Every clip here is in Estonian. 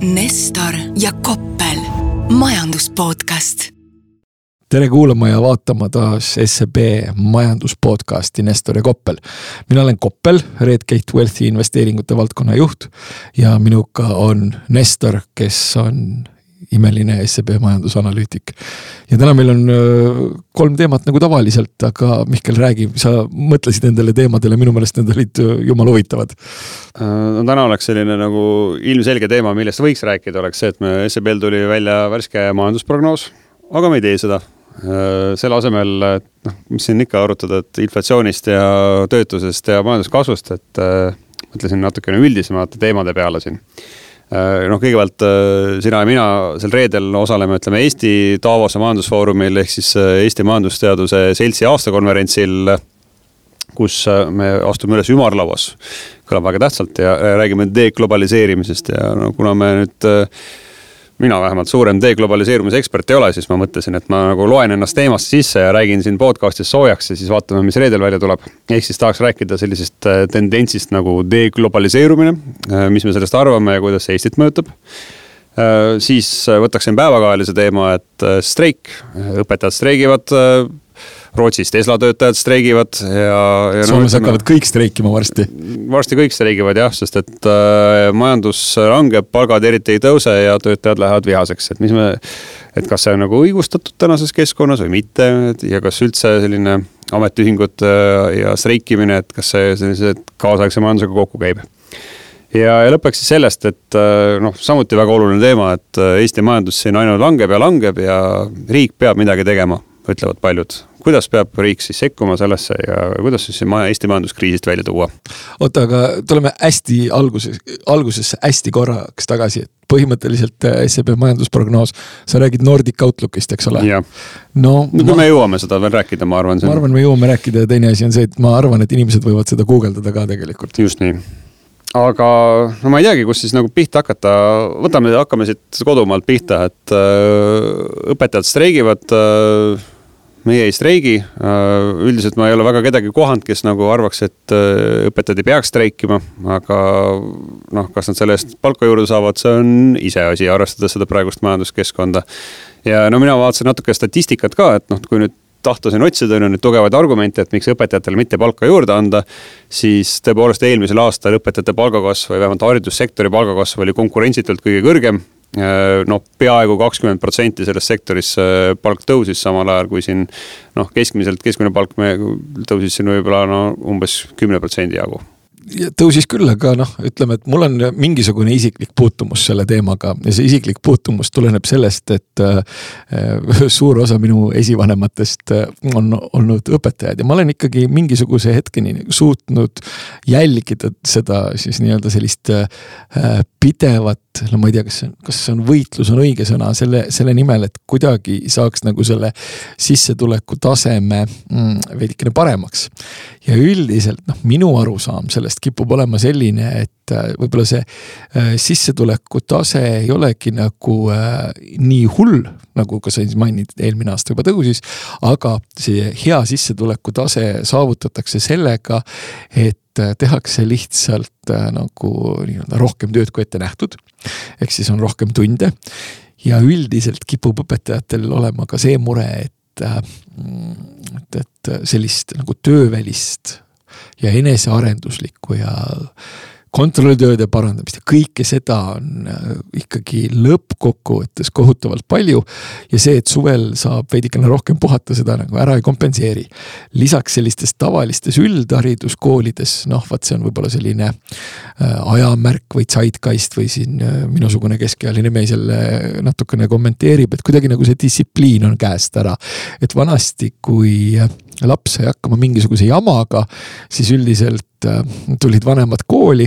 Nestor ja Koppel, majandus podcast. tere kuulama ja vaatama taas SEB majanduspodcasti Nestor ja Koppel. mina olen Koppel, Redgate Wealthi investeeringute valdkonna juht ja minuga on Nestor, kes on imeline SEB majandusanalüütik. ja täna meil on kolm teemat nagu tavaliselt, aga Mihkel, räägi, sa mõtlesid nendele teemadele, minu meelest need olid jumala huvitavad. no täna oleks selline nagu ilmselge teema, millest võiks rääkida, oleks see, et me SEB-l tuli välja värske majandusprognoos, aga me ei tee seda selle asemel, noh, mis siin ikka arutada, et inflatsioonist ja töötusest ja majanduskasvust, et mõtlesin natukene üldisemate teemade peale siin Äh, noh, kõigepealt äh, sina ja mina sel reedel osaleme, ütleme Eesti Davose majandusfoorumil ehk siis äh, Eesti Majandusteaduse Seltsi aastakonverentsil, kus me astume üles ümarlauas, kõlab väga tähtsalt ja räägime deglobaliseerimisest ja no kuna me nüüd mina vähemalt suurem deglobaliseerumise ekspert ei ole, siis ma mõtlesin, et ma nagu loen ennast teemasse sisse ja räägin siin podcast'is soojaks ja siis vaatame, mis reedel välja tuleb. ehk siis tahaks rääkida sellisest äh, tendentsist nagu deglobaliseerumine, äh, mis me sellest arvame ja kuidas see Eestit mõjutab. Äh, siis võtaksin päevakajalise teema, et streik, õpetajad streigivad Rootsis Tesla töötajad streigivad ja, ja. Soomes no, hakkavad kõik streikima varsti. varsti kõik streigivad jah, sest et äh, majandus langeb, palgad eriti ei tõuse ja töötajad lähevad vihaseks, et mis me. et kas see on nagu õigustatud tänases keskkonnas või mitte ja kas üldse selline ametiühingud äh, ja streikimine, et kas see sellise kaasaegse majandusega kokku käib ja, ja lõppeks siis sellest, et äh, noh, samuti väga oluline teema, et äh, Eesti majandus siin ainult langeb ja langeb ja riik peab midagi tegema, ütlevad paljud kuidas peab riik siis sekkuma sellesse ja kuidas siis Eesti majanduskriisist välja tuua? oota, aga tuleme hästi alguses, algusesse hästi korraks tagasi, et põhimõtteliselt äh, SEB majandusprognoos, sa räägid Nordic Outlookist, eks ole? no, no kui ma... me jõuame seda veel rääkida, ma arvan. ma arvan, me jõuame rääkida ja teine asi on see, et ma arvan, et inimesed võivad seda guugeldada ka tegelikult. just nii aga no ma ei teagi, kust siis nagu pihta hakata, võtame, hakkame siit kodumaalt pihta, et äh, õpetajad streigivad äh, meie ei streigi. Äh, üldiselt ma ei ole väga kedagi kohanud, kes nagu arvaks, et äh, õpetajad ei peaks streikima, aga noh, kas nad selle eest palka juurde saavad, see on iseasi, arvestades seda praegust majanduskeskkonda. ja no mina vaatasin natuke statistikat ka, et noh, kui nüüd tahta siin otsida on nüüd tugevaid argumente, et miks õpetajatele mitte palka juurde anda. siis tõepoolest eelmisel aastal õpetajate palgakasv või vähemalt haridussektori palgakasv oli konkurentsitult kõige kõrgem noh, peaaegu kakskümmend protsenti selles sektoris äh, palk tõusis, samal ajal kui siin noh, keskmiselt keskmine palk me tõusis siin võib-olla no umbes kümne protsendi jagu. Tõusis küll, aga noh, ütleme, et mul on mingisugune isiklik puutumus selle teemaga ja see isiklik puutumus tuleneb sellest, et äh, suur osa minu esivanematest äh, on olnud õpetajad ja ma olen ikkagi mingisuguse hetkeni suutnud jälgida seda siis nii-öelda sellist äh, pidevat, no ma ei tea, kas see on, kas see on võitlus on õige sõna selle, selle nimel, et kuidagi saaks nagu selle sissetuleku taseme mm, veidikene paremaks. ja üldiselt noh, minu arusaam sellest kipub olema selline, et äh, võib-olla see äh, sissetuleku tase ei olegi nagu äh, nii hull, nagu ka sa mainid, eelmine aasta juba tõusis. aga see hea sissetuleku tase saavutatakse sellega, et tehakse lihtsalt nagu nii-öelda rohkem tööd kui ette nähtud. ehk siis on rohkem tunde ja üldiselt kipub õpetajatel olema ka see mure, et et, et sellist nagu töövälist ja enesearenduslikku ja kontrolltööde parandamist ja kõike seda on äh, ikkagi lõppkokkuvõttes kohutavalt palju. ja see, et suvel saab veidikene rohkem puhata, seda nagu ära ei kompenseeri. lisaks sellistes tavalistes üldhariduskoolides, noh, vot see on võib-olla selline äh, ajamärk või zeitgeist või siin äh, minusugune keskealine mees jälle natukene kommenteerib, et kuidagi nagu see distsipliin on käest ära. et vanasti, kui laps sai hakkama mingisuguse jamaga, siis üldiselt äh, tulid vanemad kooli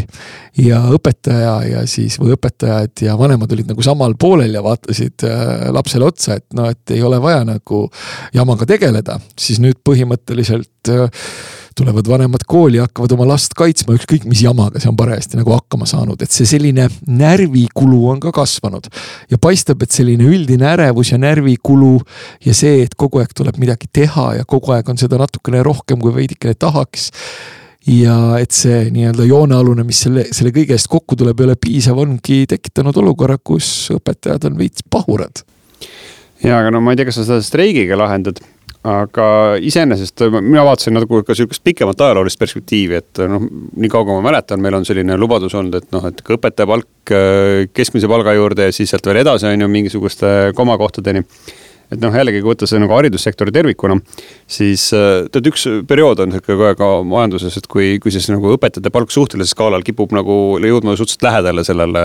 ja õpetaja ja siis, või õpetajad ja vanemad olid nagu samal poolel ja vaatasid äh, lapsele otsa, et no, et ei ole vaja nagu jamaga tegeleda, siis nüüd põhimõtteliselt äh, tulevad vanemad kooli hakkavad oma last kaitsma, ükskõik mis jamaga see on parajasti nagu hakkama saanud, et see selline närvikulu on ka kasvanud. ja paistab, et selline üldine ärevus ja närvikulu ja see, et kogu aeg tuleb midagi teha ja kogu aeg on seda natukene rohkem, kui veidikene tahaks ja et see nii-öelda joonealune, mis selle, selle kõige eest kokku tuleb, ei ole piisav, ongi tekitanud olukorra, kus õpetajad on veits pahurad. ja, aga no ma ei tea, kas sa seda streigiga lahendad aga iseenesest mina vaatasin nagu ka sihukest pikemat ajaloolist perspektiivi, et noh, nii kaua kui ma mäletan, meil on selline lubadus olnud, et noh, et ka õpetaja palk äh, keskmise palga juurde ja siis sealt veel edasi on ju mingisuguste komakohtadeni et noh, jällegi kui võtta see nagu haridussektori tervikuna, siis äh, tead, üks periood on sihuke kogu aeg majanduses, et kui, kui siis nagu õpetajate palk suhtelisel skaalal kipub nagu jõudma suhteliselt lähedale sellele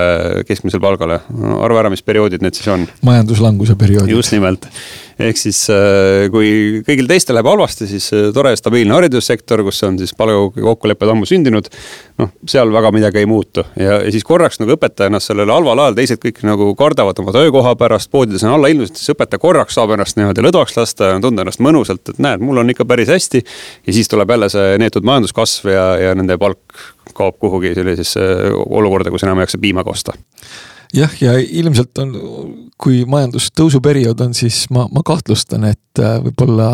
keskmisele palgale no,. arva ära, mis perioodid need siis on. majanduslanguse perioodid. just nimelt ehk siis äh, kui kõigil teistel läheb halvasti, siis äh, tore stabiilne haridussektor, kus on siis palgakokkulepped ammu sündinud. noh, seal väga midagi ei muutu ja, ja siis korraks nagu õpetaja ennast sellel halval ajal, teised kõik nagu kardavad oma töökoha pärast, poodides on allailmusid, siis õpetaja korraks saab ennast niimoodi lõdvaks lasta ja tunda ennast mõnusalt, et näed, mul on ikka päris hästi. ja siis tuleb jälle see neetud majanduskasv ja, ja nende palk kaob kuhugi sellisesse olukorda, kus enam ei jaksa piima ka osta jah, ja ilmselt on, kui majandustõusu periood on, siis ma, ma kahtlustan, et äh, võib-olla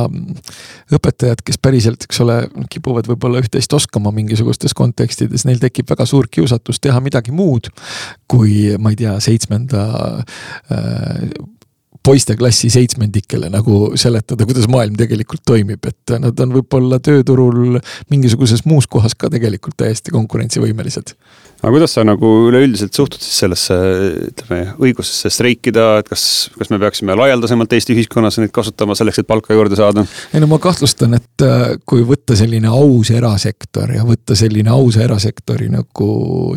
õpetajad, kes päriselt, eks ole, kipuvad võib-olla üht-teist oskama mingisugustes kontekstides, neil tekib väga suur kiusatus teha midagi muud. kui ma ei tea, seitsmenda äh, poisteklassi seitsmendikele nagu seletada, kuidas maailm tegelikult toimib, et nad on võib-olla tööturul mingisuguses muus kohas ka tegelikult täiesti konkurentsivõimelised aga kuidas sa nagu üleüldiselt suhtud siis sellesse, ütleme, õigusesse streikida, et kas, kas me peaksime laialdasemalt Eesti ühiskonnas neid kasutama selleks, et palka juurde saada? ei no ma kahtlustan, et äh, kui võtta selline aus erasektor ja võtta selline ausa erasektori nagu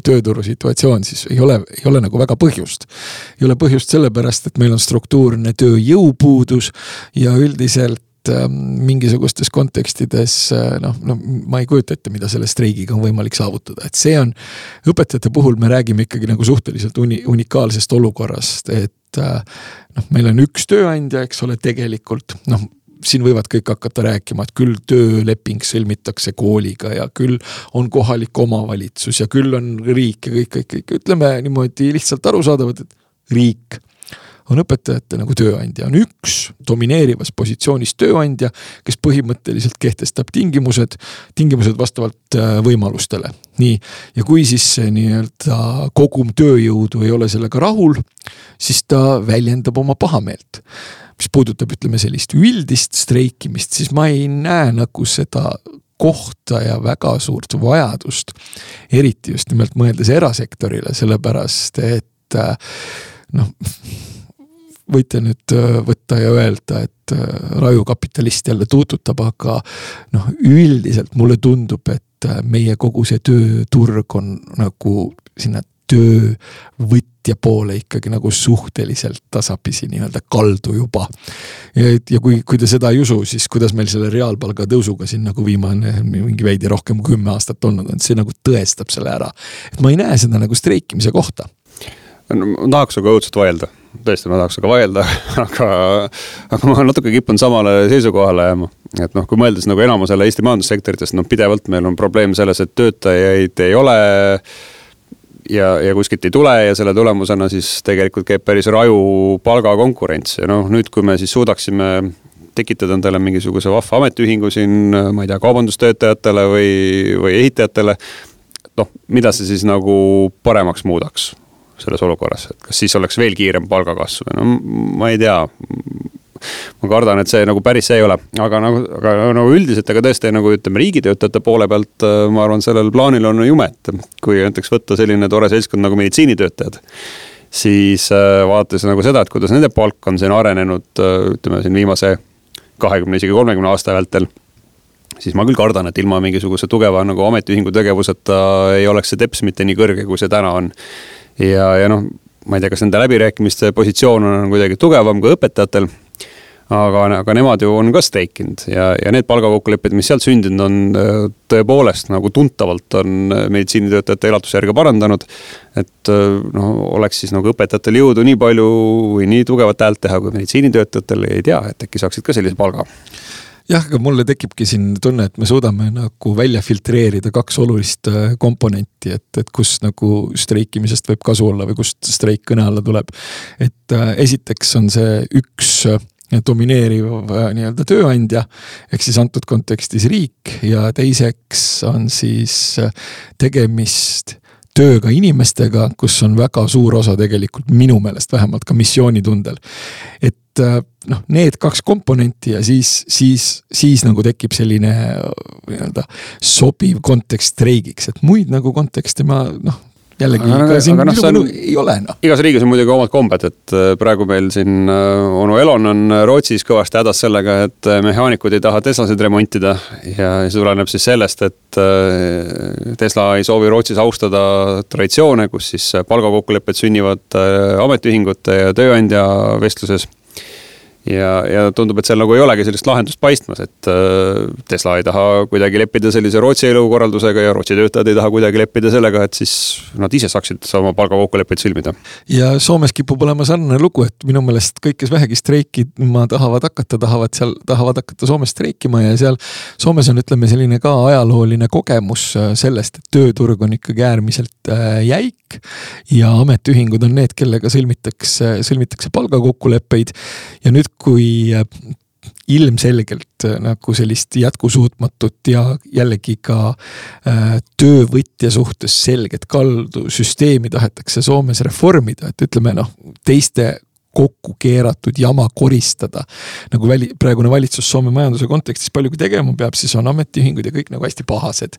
tööturu situatsioon, siis ei ole, ei ole nagu väga põhjust. ei ole põhjust sellepärast, et meil on struktuurne tööjõupuudus ja üldiselt Ähm, mingisugustes kontekstides äh, noh, no ma ei kujuta ette, mida selle streigiga on võimalik saavutada, et see on. õpetajate puhul me räägime ikkagi nagu suhteliselt uni-, unikaalsest olukorrast, et äh, noh, meil on üks tööandja, eks ole, tegelikult noh siin võivad kõik hakata rääkima, et küll tööleping sõlmitakse kooliga ja küll on kohalik omavalitsus ja küll on riik ja kõik, kõik, kõik, ütleme niimoodi lihtsalt arusaadavad, et riik on õpetajate nagu tööandja, on üks domineerivas positsioonis tööandja, kes põhimõtteliselt kehtestab tingimused, tingimused vastavalt äh, võimalustele. nii, ja kui siis nii-öelda kogum tööjõudu ei ole sellega rahul, siis ta väljendab oma pahameelt mis puudutab, ütleme sellist üldist streikimist, siis ma ei näe nagu seda kohta ja väga suurt vajadust. eriti just nimelt mõeldes erasektorile, sellepärast et äh, noh võite nüüd äh, võtta ja öelda, et äh, raju kapitalist jälle tuututab, aga noh, üldiselt mulle tundub, et äh, meie kogu see tööturg on nagu sinna töövõtja poole ikkagi nagu suhteliselt tasapisi nii-öelda kaldu juba. ja, kui, kui te seda ei usu, siis kuidas meil selle reaalpalga tõusuga siin nagu viimane mingi veidi rohkem kui kümme aastat olnud on, see nagu tõestab selle ära. et ma ei näe seda nagu streikimise kohta no ma tahaks sinuga õudselt vaielda, tõesti, ma tahaks sinuga vaielda, aga, aga ma natuke kipun samale seisukohale jääma. et noh, kui mõeldes nagu enamusele Eesti majandussektoritest, noh pidevalt meil on probleem selles, et töötajaid ei ole. ja, ja kuskilt ei tule ja selle tulemusena siis tegelikult käib päris raju palgakonkurents ja noh, nüüd, kui me siis suudaksime tekitada endale mingisuguse vahva ametiühingu siin, ma ei tea, kaubandustöötajatele või, või ehitajatele. noh, mida see siis nagu paremaks muudaks selles olukorras, et kas siis oleks veel kiirem palgakasv, no ma ei tea. ma kardan, et see nagu päris see ei ole, aga nagu, aga nagu üldiselt, aga tõesti nagu ütleme, riigitöötajate poole pealt äh, ma arvan, sellel plaanil on jume, et kui näiteks võtta selline tore seltskond nagu meditsiinitöötajad siis äh, vaadates nagu seda, et kuidas nende palk on siin arenenud, äh, ütleme siin viimase kahekümne, isegi kolmekümne aasta vältel siis ma küll kardan, et ilma mingisuguse tugeva nagu ametiühingu tegevuseta ei oleks see teps mitte nii kõrge, kui see täna on ja, ja noh, ma ei tea, kas nende läbirääkimiste positsioon on kuidagi tugevam kui õpetajatel. aga, aga nemad ju on ka streikinud ja, ja need palgakokkulepped, mis sealt sündinud on, tõepoolest nagu tuntavalt on meditsiinitöötajate elatusjärge parandanud. et noh, oleks siis nagu õpetajatel jõudu nii palju või nii tugevat häält teha kui meditsiinitöötajatel, ei tea, et äkki saaksid ka sellise palga jah, aga mulle tekibki siin tunne, et me suudame nagu välja filtreerida kaks olulist äh, komponenti, et, et kus nagu streikimisest võib kasu olla või kust streik kõne alla tuleb. et äh, esiteks on see üks äh, domineeriv nii-öelda tööandja ehk siis antud kontekstis riik ja teiseks on siis tegemist tööga inimestega, kus on väga suur osa tegelikult minu meelest vähemalt ka missioonitundel. et äh, noh, need kaks komponenti ja siis, siis, siis nagu tekib selline nii-öelda sobiv kontekst streigiks, et muid nagu kontekste ma noh jällegi, ega siin no, minu on, ei ole noh. igas riigis on muidugi omad kombed, et äh, praegu meil siin äh, onu Elon on äh, Rootsis kõvasti hädas sellega, et mehaanikud ei taha Teslasid remontida. ja see tuleneb siis sellest, et Tesla ei soovi Rootsis austada traditsioone, kus siis palgakokkulepped sünnivad ametiühingute ja tööandja vestluses ja, ja tundub, et seal nagu ei olegi sellist lahendust paistmas, et äh, Tesla ei taha kuidagi leppida sellise Rootsi elukorraldusega ja Rootsi töötajad ei taha kuidagi leppida sellega, et siis nad ise saaksid oma palgakokkuleppeid sõlmida. ja Soomes kipub olema sarnane lugu, et minu meelest kõik, kes vähegi streikima tahavad hakata, tahavad seal, tahavad hakata Soomes streikima ja seal Soomes on, ütleme selline ka ajalooline kogemus äh, sellest, et tööturg on ikkagi äärmiselt äh, jäik ja ametiühingud on need, kellega sõlmitakse, sõlmitakse palgakokkuleppeid ja nüüd kui äh, ilmselgelt äh, nagu sellist jätkusuutmatut ja jällegi ka äh, töövõtja suhtes selget kaldu süsteemi tahetakse Soomes reformida, et ütleme noh, teiste kokku keeratud jama koristada. nagu väli, praegune valitsus Soome majanduse kontekstis paljugi tegema peab, siis on ametiühingud ja kõik nagu hästi pahased.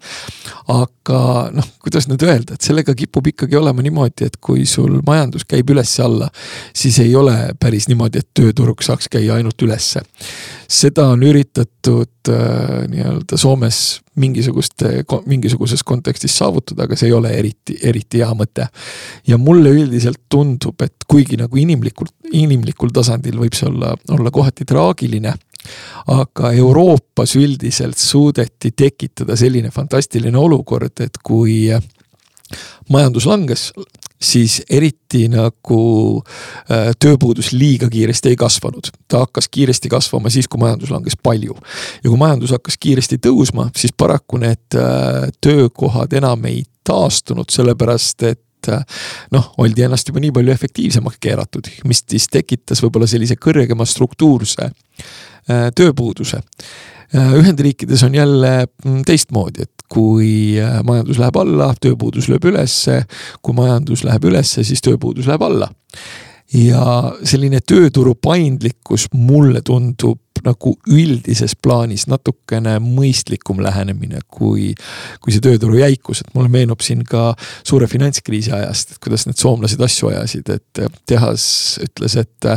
aga noh, kuidas nüüd öelda, et sellega kipub ikkagi olema niimoodi, et kui sul majandus käib üles-alla, siis ei ole päris niimoodi, et tööturg saaks käia ainult ülesse. seda on üritatud äh, nii-öelda Soomes mingisuguste, mingisuguses kontekstis saavutada, aga see ei ole eriti, eriti hea mõte. ja mulle üldiselt tundub, et kuigi nagu inimlikult, inimlikul tasandil võib see olla, olla kohati traagiline aga Euroopas üldiselt suudeti tekitada selline fantastiline olukord, et kui majandus langes, siis eriti nagu äh, tööpuudus liiga kiiresti ei kasvanud. ta hakkas kiiresti kasvama siis, kui majandus langes palju. ja kui majandus hakkas kiiresti tõusma, siis paraku need äh, töökohad enam ei taastunud, sellepärast et äh, noh, oldi ennast juba nii palju efektiivsemaks keeratud, mis siis tekitas võib-olla sellise kõrgema struktuurse tööpuuduse Ühendriikides on jälle mm, teistmoodi, et kui äh, majandus läheb alla, tööpuudus lööb ülesse, kui majandus läheb ülesse, siis tööpuudus läheb alla. ja selline tööturu paindlikkus mulle tundub nagu üldises plaanis natukene mõistlikum lähenemine kui, kui see tööturu jäikus, et mulle meenub siin ka suure finantskriisi ajast, et kuidas need soomlased asju ajasid, et tehas ütles, et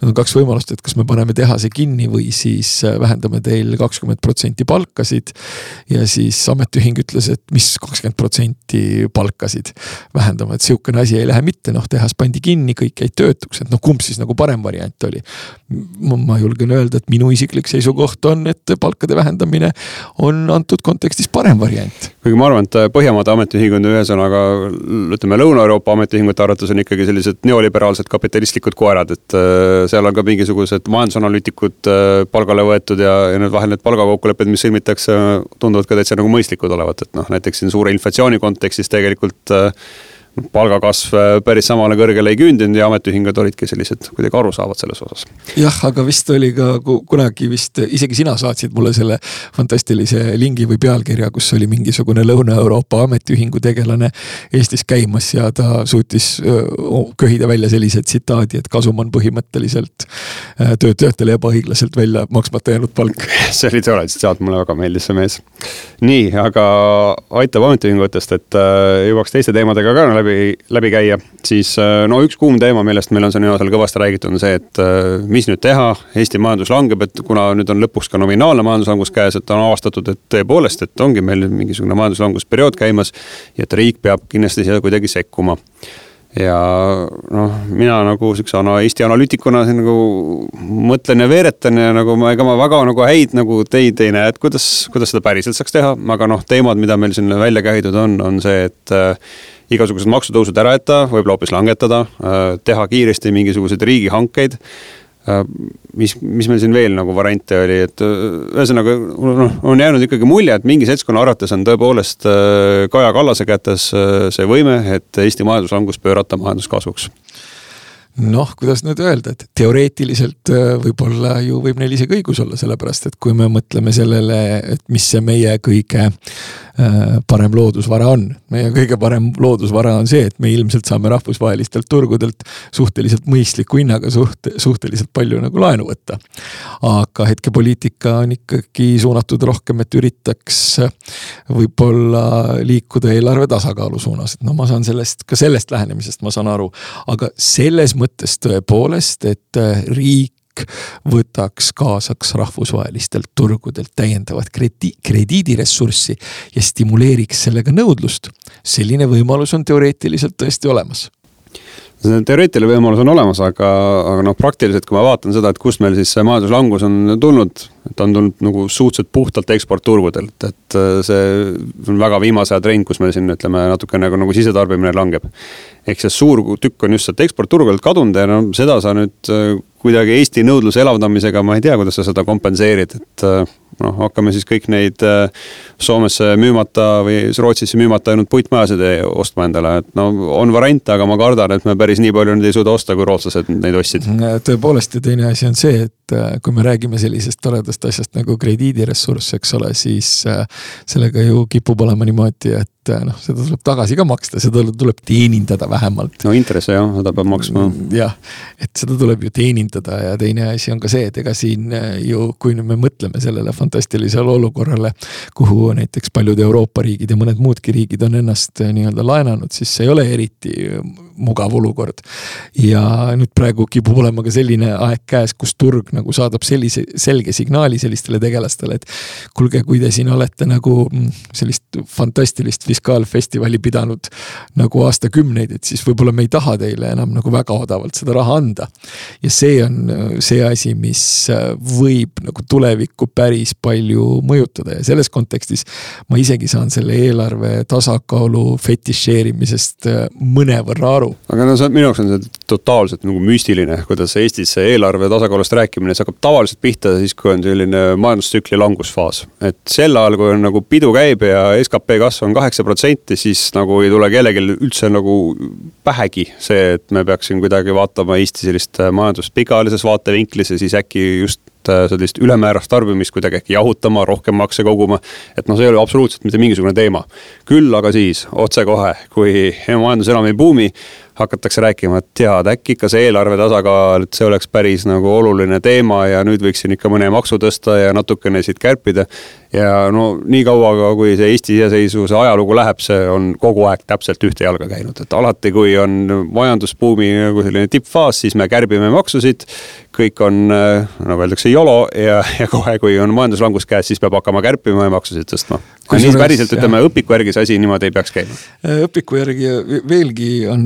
nüüd on kaks võimalust, et kas me paneme tehase kinni või siis vähendame teil kakskümmend protsenti palkasid. ja siis ametiühing ütles, et mis kakskümmend protsenti palkasid vähendama, et sihukene asi ei lähe mitte, noh tehas pandi kinni, kõik jäid töötuks, et noh, kumb siis nagu parem variant oli. ma julgen öelda, et minu isiklik seisukoht on, et palkade vähendamine on antud kontekstis parem variant. kuigi ma arvan, et Põhjamaade ametiühingud ühesõnaga ütleme, Lõuna-Euroopa ametiühingute arvates on ikkagi sellised neoliberaalsed kapitalistlikud koerad, et äh, seal on ka mingisugused majandusanalüütikud äh, palgale võetud ja, ja need vahel need palgakokkulepped, mis sõlmitakse, tunduvad ka täitsa nagu mõistlikud olevat, et noh, näiteks siin suure inflatsiooni kontekstis tegelikult äh, palgakasv äh, päris samale kõrgele ei küündinud ja ametiühingud olidki sellised kuidagi arusaavad selles osas. jah, aga vist oli ka kunagi vist isegi sina saatsid mulle selle fantastilise lingi või pealkirja, kus oli mingisugune Lõuna-Euroopa ametiühingu tegelane Eestis käimas ja ta suutis köhida välja sellise tsitaadi, et kasum on põhimõtteliselt töötajatele ebaõiglaselt välja maksmata jäänud palk. see oli tore tsitaat, mulle väga meeldis see mees. nii, aga aitab ametiühingutest, et jõuaks teiste teemadega ka läbi läbi, käia, siis äh, no üks kuum teema, millest meil on siin viimasel kõvasti räägitud, on see, et äh, mis nüüd teha, Eesti majandus langeb, et kuna nüüd on lõpuks ka nominaalne majanduslangus käes, et on avastatud, et tõepoolest, et ongi meil mingisugune majanduslangusperiood käimas ja et riik peab kindlasti siia kuidagi sekkuma. Ja noh, mina nagu siukse ana, Eesti analüütikuna siin nagu mõtlen ja veeretan ja nagu ma, ega ma väga nagu häid nagu teid ei näe, et kuidas, kuidas seda päriselt saaks teha, aga noh, teemad, mida meil siin välja käidud on, on see, et äh, igasugused maksutõusud ära jätta, võib-olla hoopis langetada, äh, teha kiiresti mingisuguseid riigihankeid. Äh, mis, mis meil siin veel nagu variante oli, et äh, ühesõnaga noh, on jäänud ikkagi mulje, et mingi seltskonna arvates on tõepoolest Kaja Kallase kätes see võime, et Eesti majanduslangus pöörata majanduskasvuks noh, kuidas nüüd öelda, et teoreetiliselt võib-olla ju võib neil isegi õigus olla, sellepärast et kui me mõtleme sellele, et mis see meie kõige parem loodusvara on. meie kõige parem loodusvara on see, et me ilmselt saame rahvusvahelistelt turgudelt suhteliselt mõistliku hinnaga suht-, suhteliselt palju nagu laenu võtta. aga hetkepoliitika on ikkagi suunatud rohkem, et üritaks võib-olla liikuda eelarve tasakaalu suunas, et no ma saan sellest, ka sellest lähenemisest ma saan aru. aga selles mõttes tõepoolest, et äh, riik võtaks kaasaks rahvusvahelistelt turgudelt täiendavat kredi-, krediidiressurssi ja stimuleeriks sellega nõudlust. selline võimalus on teoreetiliselt tõesti olemas see teoreetiline võimalus on olemas, aga, aga noh, praktiliselt, kui ma vaatan seda, et kust meil siis see majanduslangus on tulnud, ta on tulnud nagu suhteliselt puhtalt eksportturgudelt, et äh, see on väga viimase aja trend, kus meil siin ütleme natuke nagu, nagu sisetarbimine langeb. ehk see suur tükk on just sealt eksportturgudelt kadunud ja no seda sa nüüd äh, kuidagi Eesti nõudluse elavdamisega, ma ei tea, kuidas sa seda kompenseerid, et äh, noh, hakkame siis kõik neid Soomesse müümata või Rootsisse müümata jäänud puitmajasid ostma endale, et no on variante, aga ma kardan, et me päris nii palju neid ei suuda osta, kui rootslased neid ostsid. tõepoolest ja teine asi on see, et kui me räägime sellisest toredast asjast nagu krediidiressurss, eks ole, siis sellega ju kipub olema niimoodi, et et noh, seda tuleb tagasi ka maksta, seda tuleb teenindada vähemalt. no intresse jah, seda peab maksma. Jah, et seda tuleb ju teenindada ja teine asi on ka see, et ega siin äh, ju, kui nüüd me mõtleme sellele fantastilisele olukorrale, kuhu näiteks paljud Euroopa riigid ja mõned muudki riigid on ennast äh, nii-öelda laenanud, siis see ei ole eriti mugav olukord. ja nüüd praegu kipub olema ka selline aeg käes, kus turg nagu saadab sellise selge signaali sellistele tegelastele, et kuulge, kui te siin olete nagu mm, sellist fantastilist fiskaalfestivali pidanud nagu aastakümneid, et siis võib-olla me ei taha teile enam nagu väga odavalt seda raha anda. ja see on see asi, mis äh, võib nagu tulevikku päris palju mõjutada ja selles kontekstis ma isegi saan selle eelarve tasakaalu fetišeerimisest äh, mõnevõrra aru. Aga no see minu jaoks on see totaalselt nagu müstiline, kuidas Eestis see eelarve tasakaalust rääkimine, see hakkab tavaliselt pihta siis, kui on selline majandustsükli langusfaas. et sel ajal, kui on nagu pidu käib ja skp kasv on kaheksa protsenti, siis nagu ei tule kellelgi üldse nagu pähegi see, et me peaksime kuidagi vaatama Eesti sellist majandust pikaajalises vaatevinklis ja siis äkki just sellist ülemäärast tarbimist kuidagi äkki jahutama, rohkem makse koguma. et noh, see ei ole absoluutselt mitte mingisugune teema. küll aga siis otsekohe, kui majandus enam ei buumi, hakatakse rääkima, et tead, äkki ikka see eelarve tasakaal, et see oleks päris nagu oluline teema ja nüüd võiksin ikka mõne maksu tõsta ja natukene siit kärpida ja no niikaua, kui see Eesti iseseisvuse ajalugu läheb, see on kogu aeg täpselt ühte jalga käinud, et alati, kui on majandusbuumi nagu selline tippfaas, siis me kärbime maksusid. kõik on nagu öeldakse, YOLO ja, ja kohe, kui on majanduslangus käes, siis peab hakkama kärpima ja maksusid tõstma. nii päriselt ütleme, õpiku järgi see asi niimoodi ei peaks käima. õpiku järgi veelgi on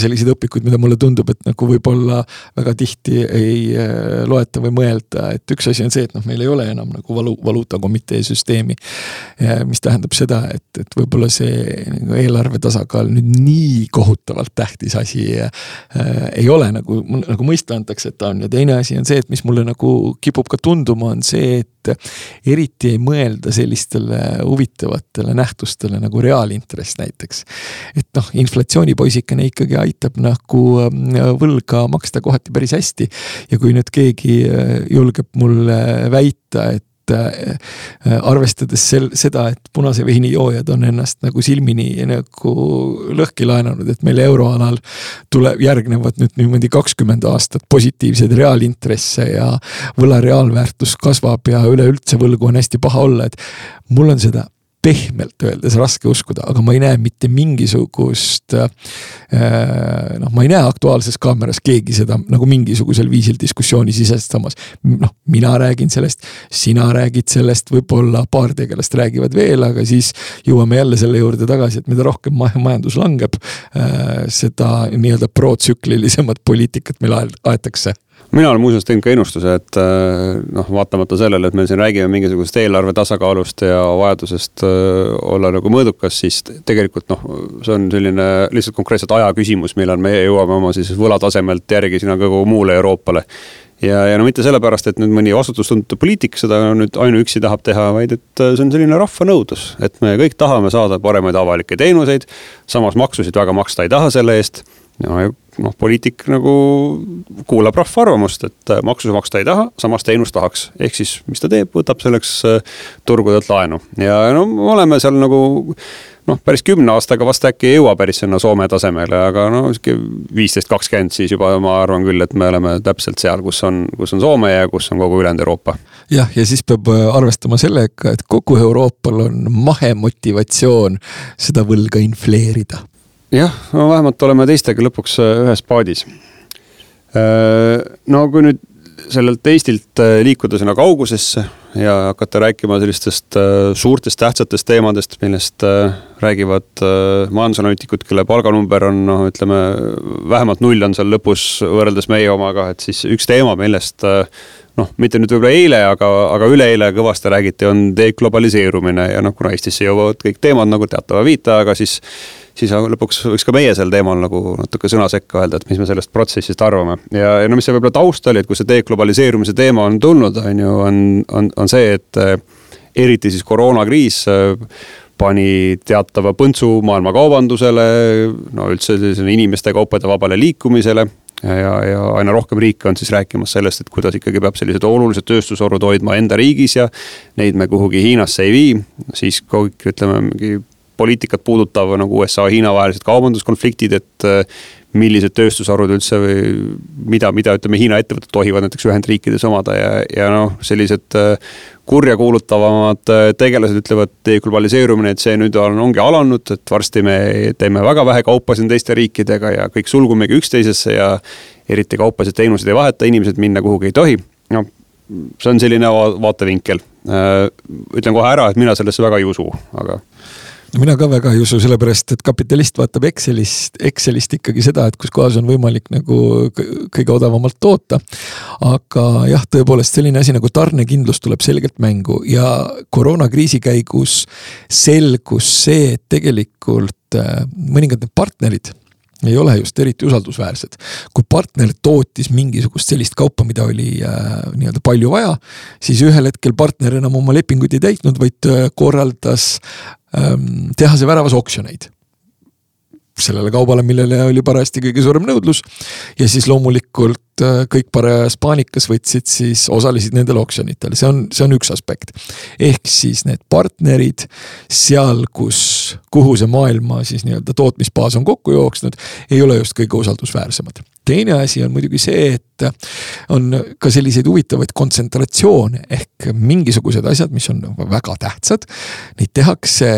selliseid õpikuid, mida mulle tundub, et nagu võib-olla väga tihti ei äh, loeta või mõelda, et üks asi on see, et noh, meil ei ole enam nagu valu, valuutakomitee IT-süsteemi. mis tähendab seda, et, et võib-olla see nagu eelarve tasakaal nüüd nii kohutavalt tähtis asi äh, ei ole nagu, nagu mõista antakse, et ta on ja teine asi on see, et mis mulle nagu kipub ka tunduma, on see, et eriti ei mõelda sellistele huvitavatele nähtustele nagu reaalintress näiteks. et noh, inflatsioonipoisikene ikkagi aitab nagu äh, võlga maksta kohati päris hästi ja kui nüüd keegi äh, julgeb mulle väita, et et äh, arvestades sel-, seda, et punase veini joojad on ennast nagu silmini nagu lõhki laenanud, et meil euroalal tuleb, järgnevad nüüd niimoodi kakskümmend aastat positiivseid reaalintresse ja võla reaalväärtus kasvab ja üleüldse võlgu on hästi paha olla, et mul on seda pehmelt öeldes raske uskuda, aga ma ei näe mitte mingisugust äh,. noh, ma ei näe Aktuaalses Kaameras keegi seda nagu mingisugusel viisil diskussiooni sisestamas. noh, mina räägin sellest, sina räägid sellest, võib-olla paar tegelast räägivad veel, aga siis jõuame jälle selle juurde tagasi, et mida rohkem majandus langeb äh,, seda nii-öelda protsüklilisemat poliitikat meil aetakse mina olen muuseas teinud ka ennustuse, et äh, noh, vaatamata sellele, et me siin räägime mingisugusest eelarve tasakaalust ja vajadusest äh, olla nagu mõõdukas, siis tegelikult noh, see on selline lihtsalt konkreetselt aja küsimus, millal me jõuame oma siis võlatasemelt järgi sinna kogu muule Euroopale ja, ja no mitte sellepärast, et nüüd mõni vastutustundetu poliitik seda nüüd ainuüksi tahab teha, vaid et äh, see on selline rahva nõudlus, et me kõik tahame saada paremaid avalikke teenuseid. samas maksusid väga maksta ei taha selle eest no noh, poliitik nagu kuulab rahva arvamust, et maksu maksta ei taha, samas teenust tahaks. ehk siis, mis ta teeb, võtab selleks turgudelt laenu ja no me oleme seal nagu noh, päris kümne aastaga vast äkki ei jõua päris sinna Soome tasemele, aga no sihuke viisteist, kakskümmend, siis juba ma arvan küll, et me oleme täpselt seal, kus on, kus on Soome ja kus on kogu ülejäänud Euroopa. jah, ja siis peab äh, arvestama sellega, et kogu Euroopal on mahemotivatsioon seda võlga infleerida. Jah, no vähemalt oleme teistega lõpuks äh, ühes paadis. Äh, no kui nüüd sellelt Eestilt liikuda sinna kaugusesse ja hakata rääkima sellistest äh, suurtest tähtsatest teemadest, millest äh, räägivad äh, majandusanalüütikud, kelle palganumber on noh, ütleme vähemalt null on seal lõpus võrreldes meie omaga, et siis üks teema, millest noh, mitte nüüd võib-olla eile, aga, aga üleeile kõvasti räägiti, on deglobaliseerumine ja noh, kuna Eestisse jõuavad kõik teemad nagu teatava viiteajaga, siis siis lõpuks võiks ka meie sel teemal nagu natuke sõna sekka öelda, et mis me sellest protsessist arvame. ja, ja no mis see võib-olla taust oli, et kui see deglobaliseerumise teema on tulnud, on ju, on, on, on see, et eh, eriti siis koroonakriis eh, pani teatava põntsu maailma kaubandusele, no üldse sellisele inimeste, kaupade vabale liikumisele ja, ja aina rohkem riike on siis rääkimas sellest, et kuidas ikkagi peab sellised olulised tööstusharud hoidma enda riigis ja neid me kuhugi Hiinasse ei vii. siis kõik ütleme mingi poliitikat puudutav nagu USA-Hiina vahelised kaubanduskonfliktid, et äh, millised tööstusharud üldse või mida, mida ütleme, Hiina ettevõtted tohivad näiteks Ühendriikides omada ja, ja noh, sellised äh, kurjakuulutavamad äh, tegelased ütlevad, deglobaliseerumine, et see nüüd on, ongi alanud, et varsti me teeme väga vähe kaupa siin teiste riikidega ja kõik sulgumegi üksteisesse ja eriti kaupasid, teenuseid ei vaheta, inimesed minna kuhugi ei tohi. noh, see on selline vaatevinkel. ütlen kohe ära, et mina sellesse väga ei usu, aga mina ka väga ei usu, sellepärast et kapitalist vaatab Excelist, Excelist ikkagi seda, et kus kohas on võimalik nagu kõige odavamalt toota. aga jah, tõepoolest selline asi nagu tarnekindlus tuleb selgelt mängu ja koroonakriisi käigus selgus see, et tegelikult äh, mõningad need partnerid ei ole just eriti usaldusväärsed. kui partner tootis mingisugust sellist kaupa, mida oli äh, nii-öelda palju vaja, siis ühel hetkel partner enam oma lepinguid ei täitnud, vaid äh, korraldas ähm, tehase väravas oksjoneid sellele kaubale, millele oli parajasti kõige suurem nõudlus. ja siis loomulikult äh, kõik parajas paanikas võtsid siis, osalesid nendel oksjonitel, see on, see on üks aspekt. ehk siis need partnerid seal, kus, kuhu see maailma siis nii-öelda tootmisbaas on kokku jooksnud, ei ole just kõige usaldusväärsemad teine asi on muidugi see, et on ka selliseid huvitavaid kontsentratsioone ehk mingisugused asjad, mis on väga tähtsad. Neid tehakse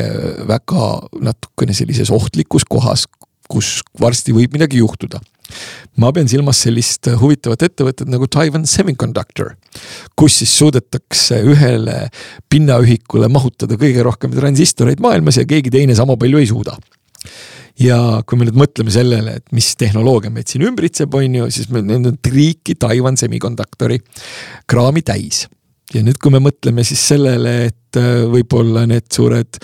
väga natukene sellises ohtlikus kohas, kus varsti võib midagi juhtuda ma pean silmas sellist huvitavat ettevõtet nagu Taiwan Semiconductor, kus siis suudetakse ühele pinnaühikule mahutada kõige rohkem transistoreid maailmas ja keegi teine sama palju ei suuda. Ja kui me nüüd mõtleme sellele, et mis tehnoloogia meid siin ümbritseb, on ju, siis meil on triiki Taiwan Semiconductori kraami täis ja nüüd, kui me mõtleme siis sellele, et äh, võib-olla need suured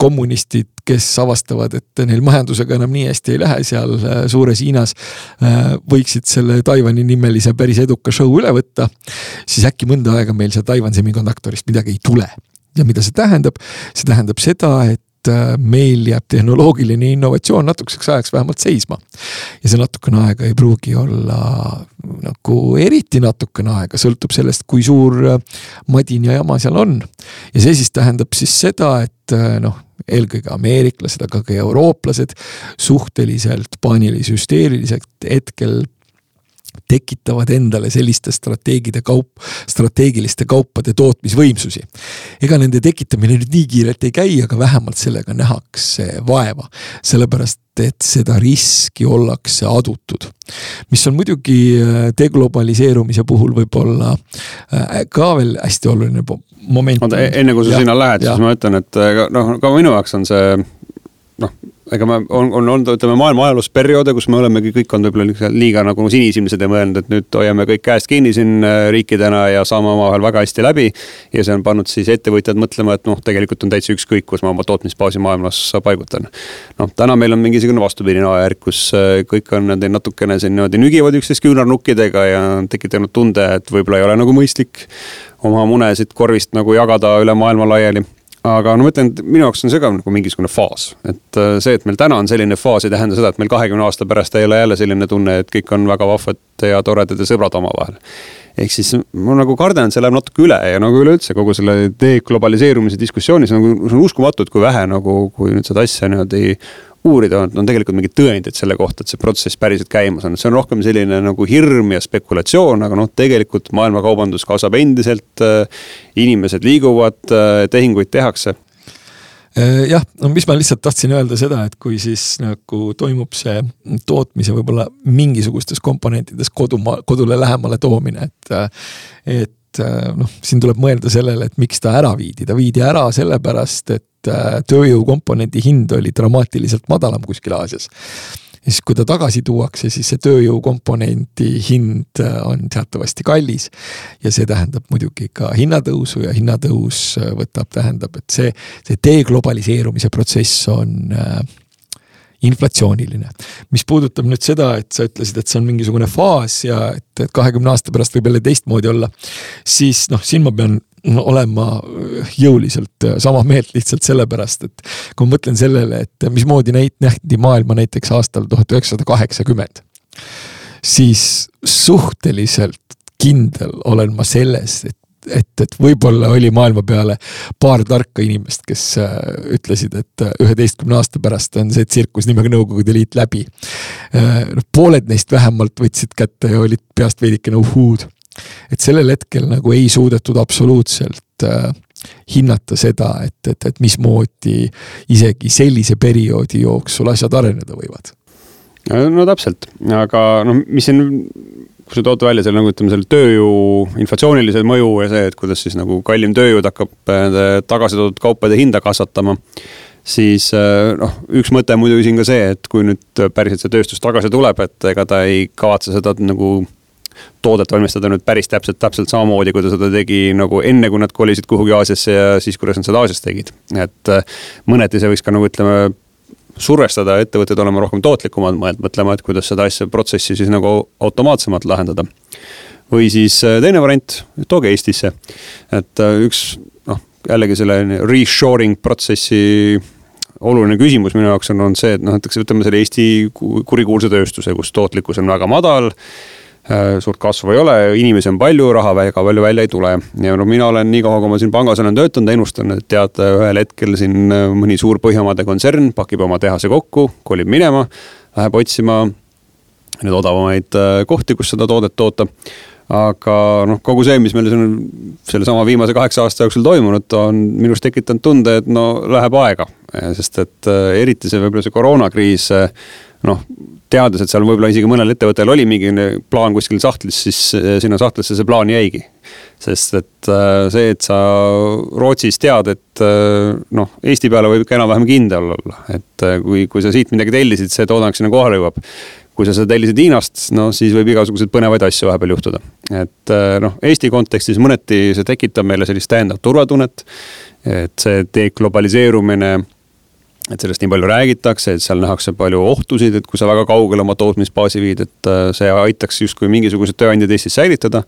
kommunistid, kes avastavad, et neil majandusega enam nii hästi ei lähe seal äh, suures Hiinas, äh, võiksid selle Taiwan'i nimelise päris eduka show üle võtta, siis äkki mõnda aega meil seal Taiwan Semiconductorist midagi ei tule. Ja mida see tähendab, see tähendab seda, et Äh, meil jääb tehnoloogiline innovatsioon natukeseks ajaks vähemalt seisma. ja see natukene aega ei pruugi olla nagu eriti natukene aega, sõltub sellest, kui suur äh, madin ja jama seal on. ja see siis tähendab siis seda, et äh, noh, eelkõige ameeriklased, aga ka eurooplased suhteliselt paanilise hüsteeriliselt hetkel tekitavad endale selliste strateegide kaup, strateegiliste kaupade tootmisvõimsusi. ega nende tekitamine nüüd nii kiirelt ei käi, aga vähemalt sellega nähakse vaeva, sellepärast et seda riski ollakse adutud. mis on muidugi äh, deglobaliseerumise puhul võib-olla äh, ka veel hästi oluline moment. oota, e-, enne kui sa sinna lähed, siis ma ütlen, et äh, noh, ka minu jaoks on see noh, ega me on, on olnud, ütleme maailma ajaloos perioode, kus me olemegi kõik olnud võib-olla liiga nagu sinisilmsed ja mõelnud, et nüüd hoiame kõik käest kinni siin äh, riikidena ja saame omavahel väga hästi läbi. ja see on pannud siis ettevõtjad mõtlema, et noh, tegelikult on täitsa ükskõik, kus ma oma tootmisbaasi maailmas paigutan. noh, täna meil on mingisugune vastupidine ajajärk, kus äh, kõik on natukene siin niimoodi nügivad üksteist küünarnukkidega ja on tekitanud tunde, et võib-olla ei ole nagu mõistlik oma munesid korvist nagu jagada üle maailma laiali aga no ma ütlen, et minu jaoks on see ka nagu mingisugune faas, et äh, see, et meil täna on selline faas, ei tähenda seda, et meil kahekümne aasta pärast ei ole jälle selline tunne, et kõik on väga vahvad ja toredad ja sõbrad omavahel. ehk siis ma nagu kardan, et see läheb natuke üle ja nagu üleüldse kogu selle deglobaliseerumise diskussioonis nagu see on uskumatu, et kui vähe nagu, kui nüüd seda asja niimoodi uurida, on tegelikult mingeid tõendeid selle kohta, et see protsess päriselt käimas on, see on rohkem selline nagu hirm ja spekulatsioon, aga noh, tegelikult maailmakaubandus kasvab endiselt. inimesed liiguvad, tehinguid tehakse jah, no mis ma lihtsalt tahtsin öelda seda, et kui siis nagu toimub see tootmise võib-olla mingisugustes komponentides kodumaa, kodule lähemale toomine, et. et noh, siin tuleb mõelda sellele, et miks ta ära viidi, ta viidi ära sellepärast, et Äh, tööjõukomponendi hind oli dramaatiliselt madalam kuskil Aasias. Ja siis, kui ta tagasi tuuakse, siis see tööjõukomponendi hind äh, on teatavasti kallis. ja see tähendab muidugi ka hinnatõusu ja hinnatõus äh, võtab, tähendab, et see, see deglobaliseerumise protsess on äh, inflatsiooniline. mis puudutab nüüd seda, et sa ütlesid, et see on mingisugune faas ja et, kahekümne aasta pärast võib jälle teistmoodi olla. siis noh, siin ma pean olema jõuliselt sama meelt lihtsalt sellepärast, et kui ma mõtlen sellele, et mismoodi neid nähti maailma näiteks aastal tuhat üheksasada kaheksakümmend. siis suhteliselt kindel olen ma selles, et et, et võib-olla oli maailma peale paar tarka inimest, kes äh, ütlesid, et äh, üheteistkümne aasta pärast on see tsirkus nimega Nõukogude Liit läbi. Äh, noh, pooled neist vähemalt võtsid kätte ja olid peast veidikene uhuud. Et sellel hetkel nagu ei suudetud absoluutselt hinnata seda, et, et, et mismoodi isegi sellise perioodi jooksul asjad areneda võivad. no täpselt, aga noh, mis siin kui sa tood välja selle nagu ütleme, selle tööjõu inflatsioonilise mõju ja see, et kuidas siis nagu kallim tööjõud hakkab nende tagasi toodud kaupade hinda kasvatama. siis eh, noh, üks mõte muidugi siin ka see, et kui nüüd päriselt see tööstus tagasi tuleb, et ega ta ei kavatse seda nagu toodet valmistada nüüd päris täpselt, täpselt samamoodi, kui ta seda tegi nagu enne, kui nad kolisid kuhugi Aasiasse ja siis, kuidas nad seda Aasias tegid. et eh, mõneti see võiks ka nagu ütleme survestada ettevõtteid olema rohkem tootlikumad, mõtlema, et kuidas seda asja, protsessi siis nagu automaatsemalt lahendada. või siis äh, teine variant, tooge Eestisse, et äh, üks noh, jällegi selle reshoring protsessi oluline küsimus minu jaoks on olnud see, et noh, näiteks võtame selle Eesti kurikuulsa tööstuse, kus tootlikkus on väga madal Äh, suurt kasvu ei ole, inimesi on palju, raha väga palju välja ei tule. ja no mina olen nii kaua, kui ma siin pangas olen töötanud, ennustan, et tead, ühel hetkel siin äh, mõni suur Põhjamaade kontsern pakib oma tehase kokku, kolib minema, läheb otsima neid odavamaid äh, kohti, kus seda toodet toota aga noh, kogu see, mis meil siin sellesama viimase kaheksa aasta jooksul toimunud, on minus tekitanud tunde, et no läheb aega. sest et eriti see võib-olla see koroonakriis noh, teades, et seal võib-olla isegi mõnel ettevõttel oli mingi plaan kuskil sahtlis, siis eh, sinna sahtlisse see plaan jäigi. sest et eh, see, et sa Rootsis tead, et eh, noh, Eesti peale võib ikka enam-vähem kindel olla, et kui, kui sa siit midagi tellisid, see toodang sinna kohale jõuab kui sa seda tellisid Hiinast, no siis võib igasuguseid põnevaid asju vahepeal juhtuda. et noh, Eesti kontekstis mõneti see tekitab meile sellist täiendavat turvatunnet. et see deglobaliseerumine et sellest nii palju räägitakse, et seal nähakse palju ohtusid, et kui sa väga kaugele oma tootmisbaasi viid, et äh, see aitaks justkui mingisuguseid tööandjaid Eestis säilitada.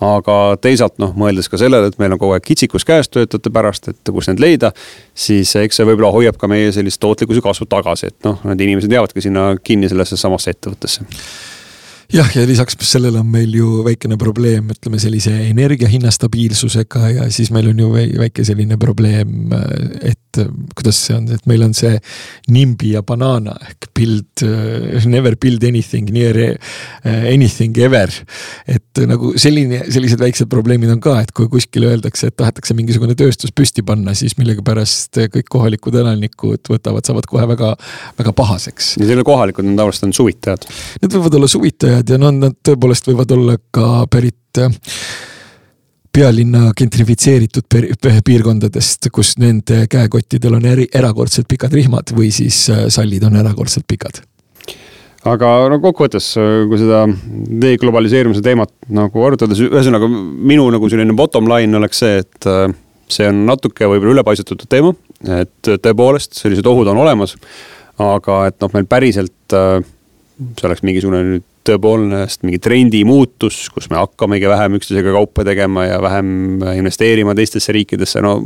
aga teisalt noh, mõeldes ka sellele, et meil on kogu aeg kitsikus käes töötajate pärast, et kus need leida. siis eks see võib-olla hoiab ka meie sellist tootlikkuse kasvu tagasi, et noh, need inimesed jäävadki sinna kinni sellesse samasse ettevõttesse jah, ja lisaks sellele on meil ju väikene probleem, ütleme sellise energia hinna stabiilsusega ja siis meil on ju väike selline probleem, et kuidas see on, et meil on see NIMBY ja banana ehk build, never build anything near anything ever. et nagu selline, sellised väiksed probleemid on ka, et kui kuskil öeldakse, et tahetakse mingisugune tööstus püsti panna, siis millegipärast kõik kohalikud elanikud võtavad, saavad kohe väga, väga pahaseks. ja selle kohalikud on tavaliselt on suvitajad. Need võivad olla suvitajad esindajad ja no nad tõepoolest võivad olla ka pärit äh, pealinna gentrifitseeritud piirkondadest, kus nende käekottidel on eri, erakordselt pikad rihmad või siis äh, sallid on erakordselt pikad aga no kokkuvõttes, äh, kui seda deglobaliseerumise teemat nagu arutada, siis ühesõnaga minu nagu selline bottom line oleks see, et see on natuke võib-olla ülepaisutatud teema, et tõepoolest sellised ohud on olemas. aga et noh, meil päriselt see oleks mingisugune nüüd tõepoolest mingi trendi muutus, kus me hakkamegi vähem üksteisega kaupa tegema ja vähem investeerima teistesse riikidesse, no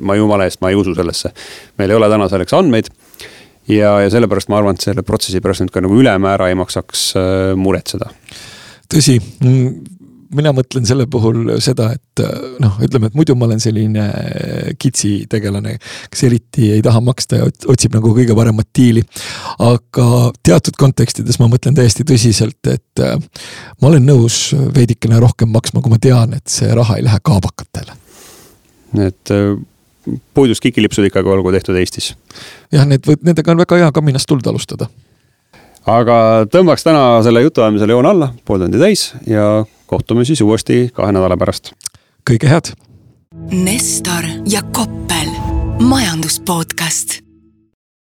ma jumala eest, ma ei usu sellesse. meil ei ole täna selleks andmeid. ja, ja sellepärast ma arvan, et selle protsessi pärast nüüd ka nagu ülemäära ei maksaks äh, muretseda. tõsi, mina mõtlen selle puhul seda, et noh, ütleme, et muidu ma olen selline kitsi tegelane, kes eriti ei taha maksta ja otsib nagu kõige paremat diili. aga teatud kontekstides ma mõtlen täiesti tõsiselt, et ma olen nõus veidikene rohkem maksma, kui ma tean, et see raha ei lähe kaabakatele. et puidust kikilipsud ikkagi olgu tehtud Eestis. jah, need, nendega on väga hea kaminast tuld alustada aga tõmbaks täna selle jutuajamisele joon alla, pool tundi täis ja kohtume siis uuesti kahe nädala pärast. kõike head. Nestor ja Koppel, majandus podcast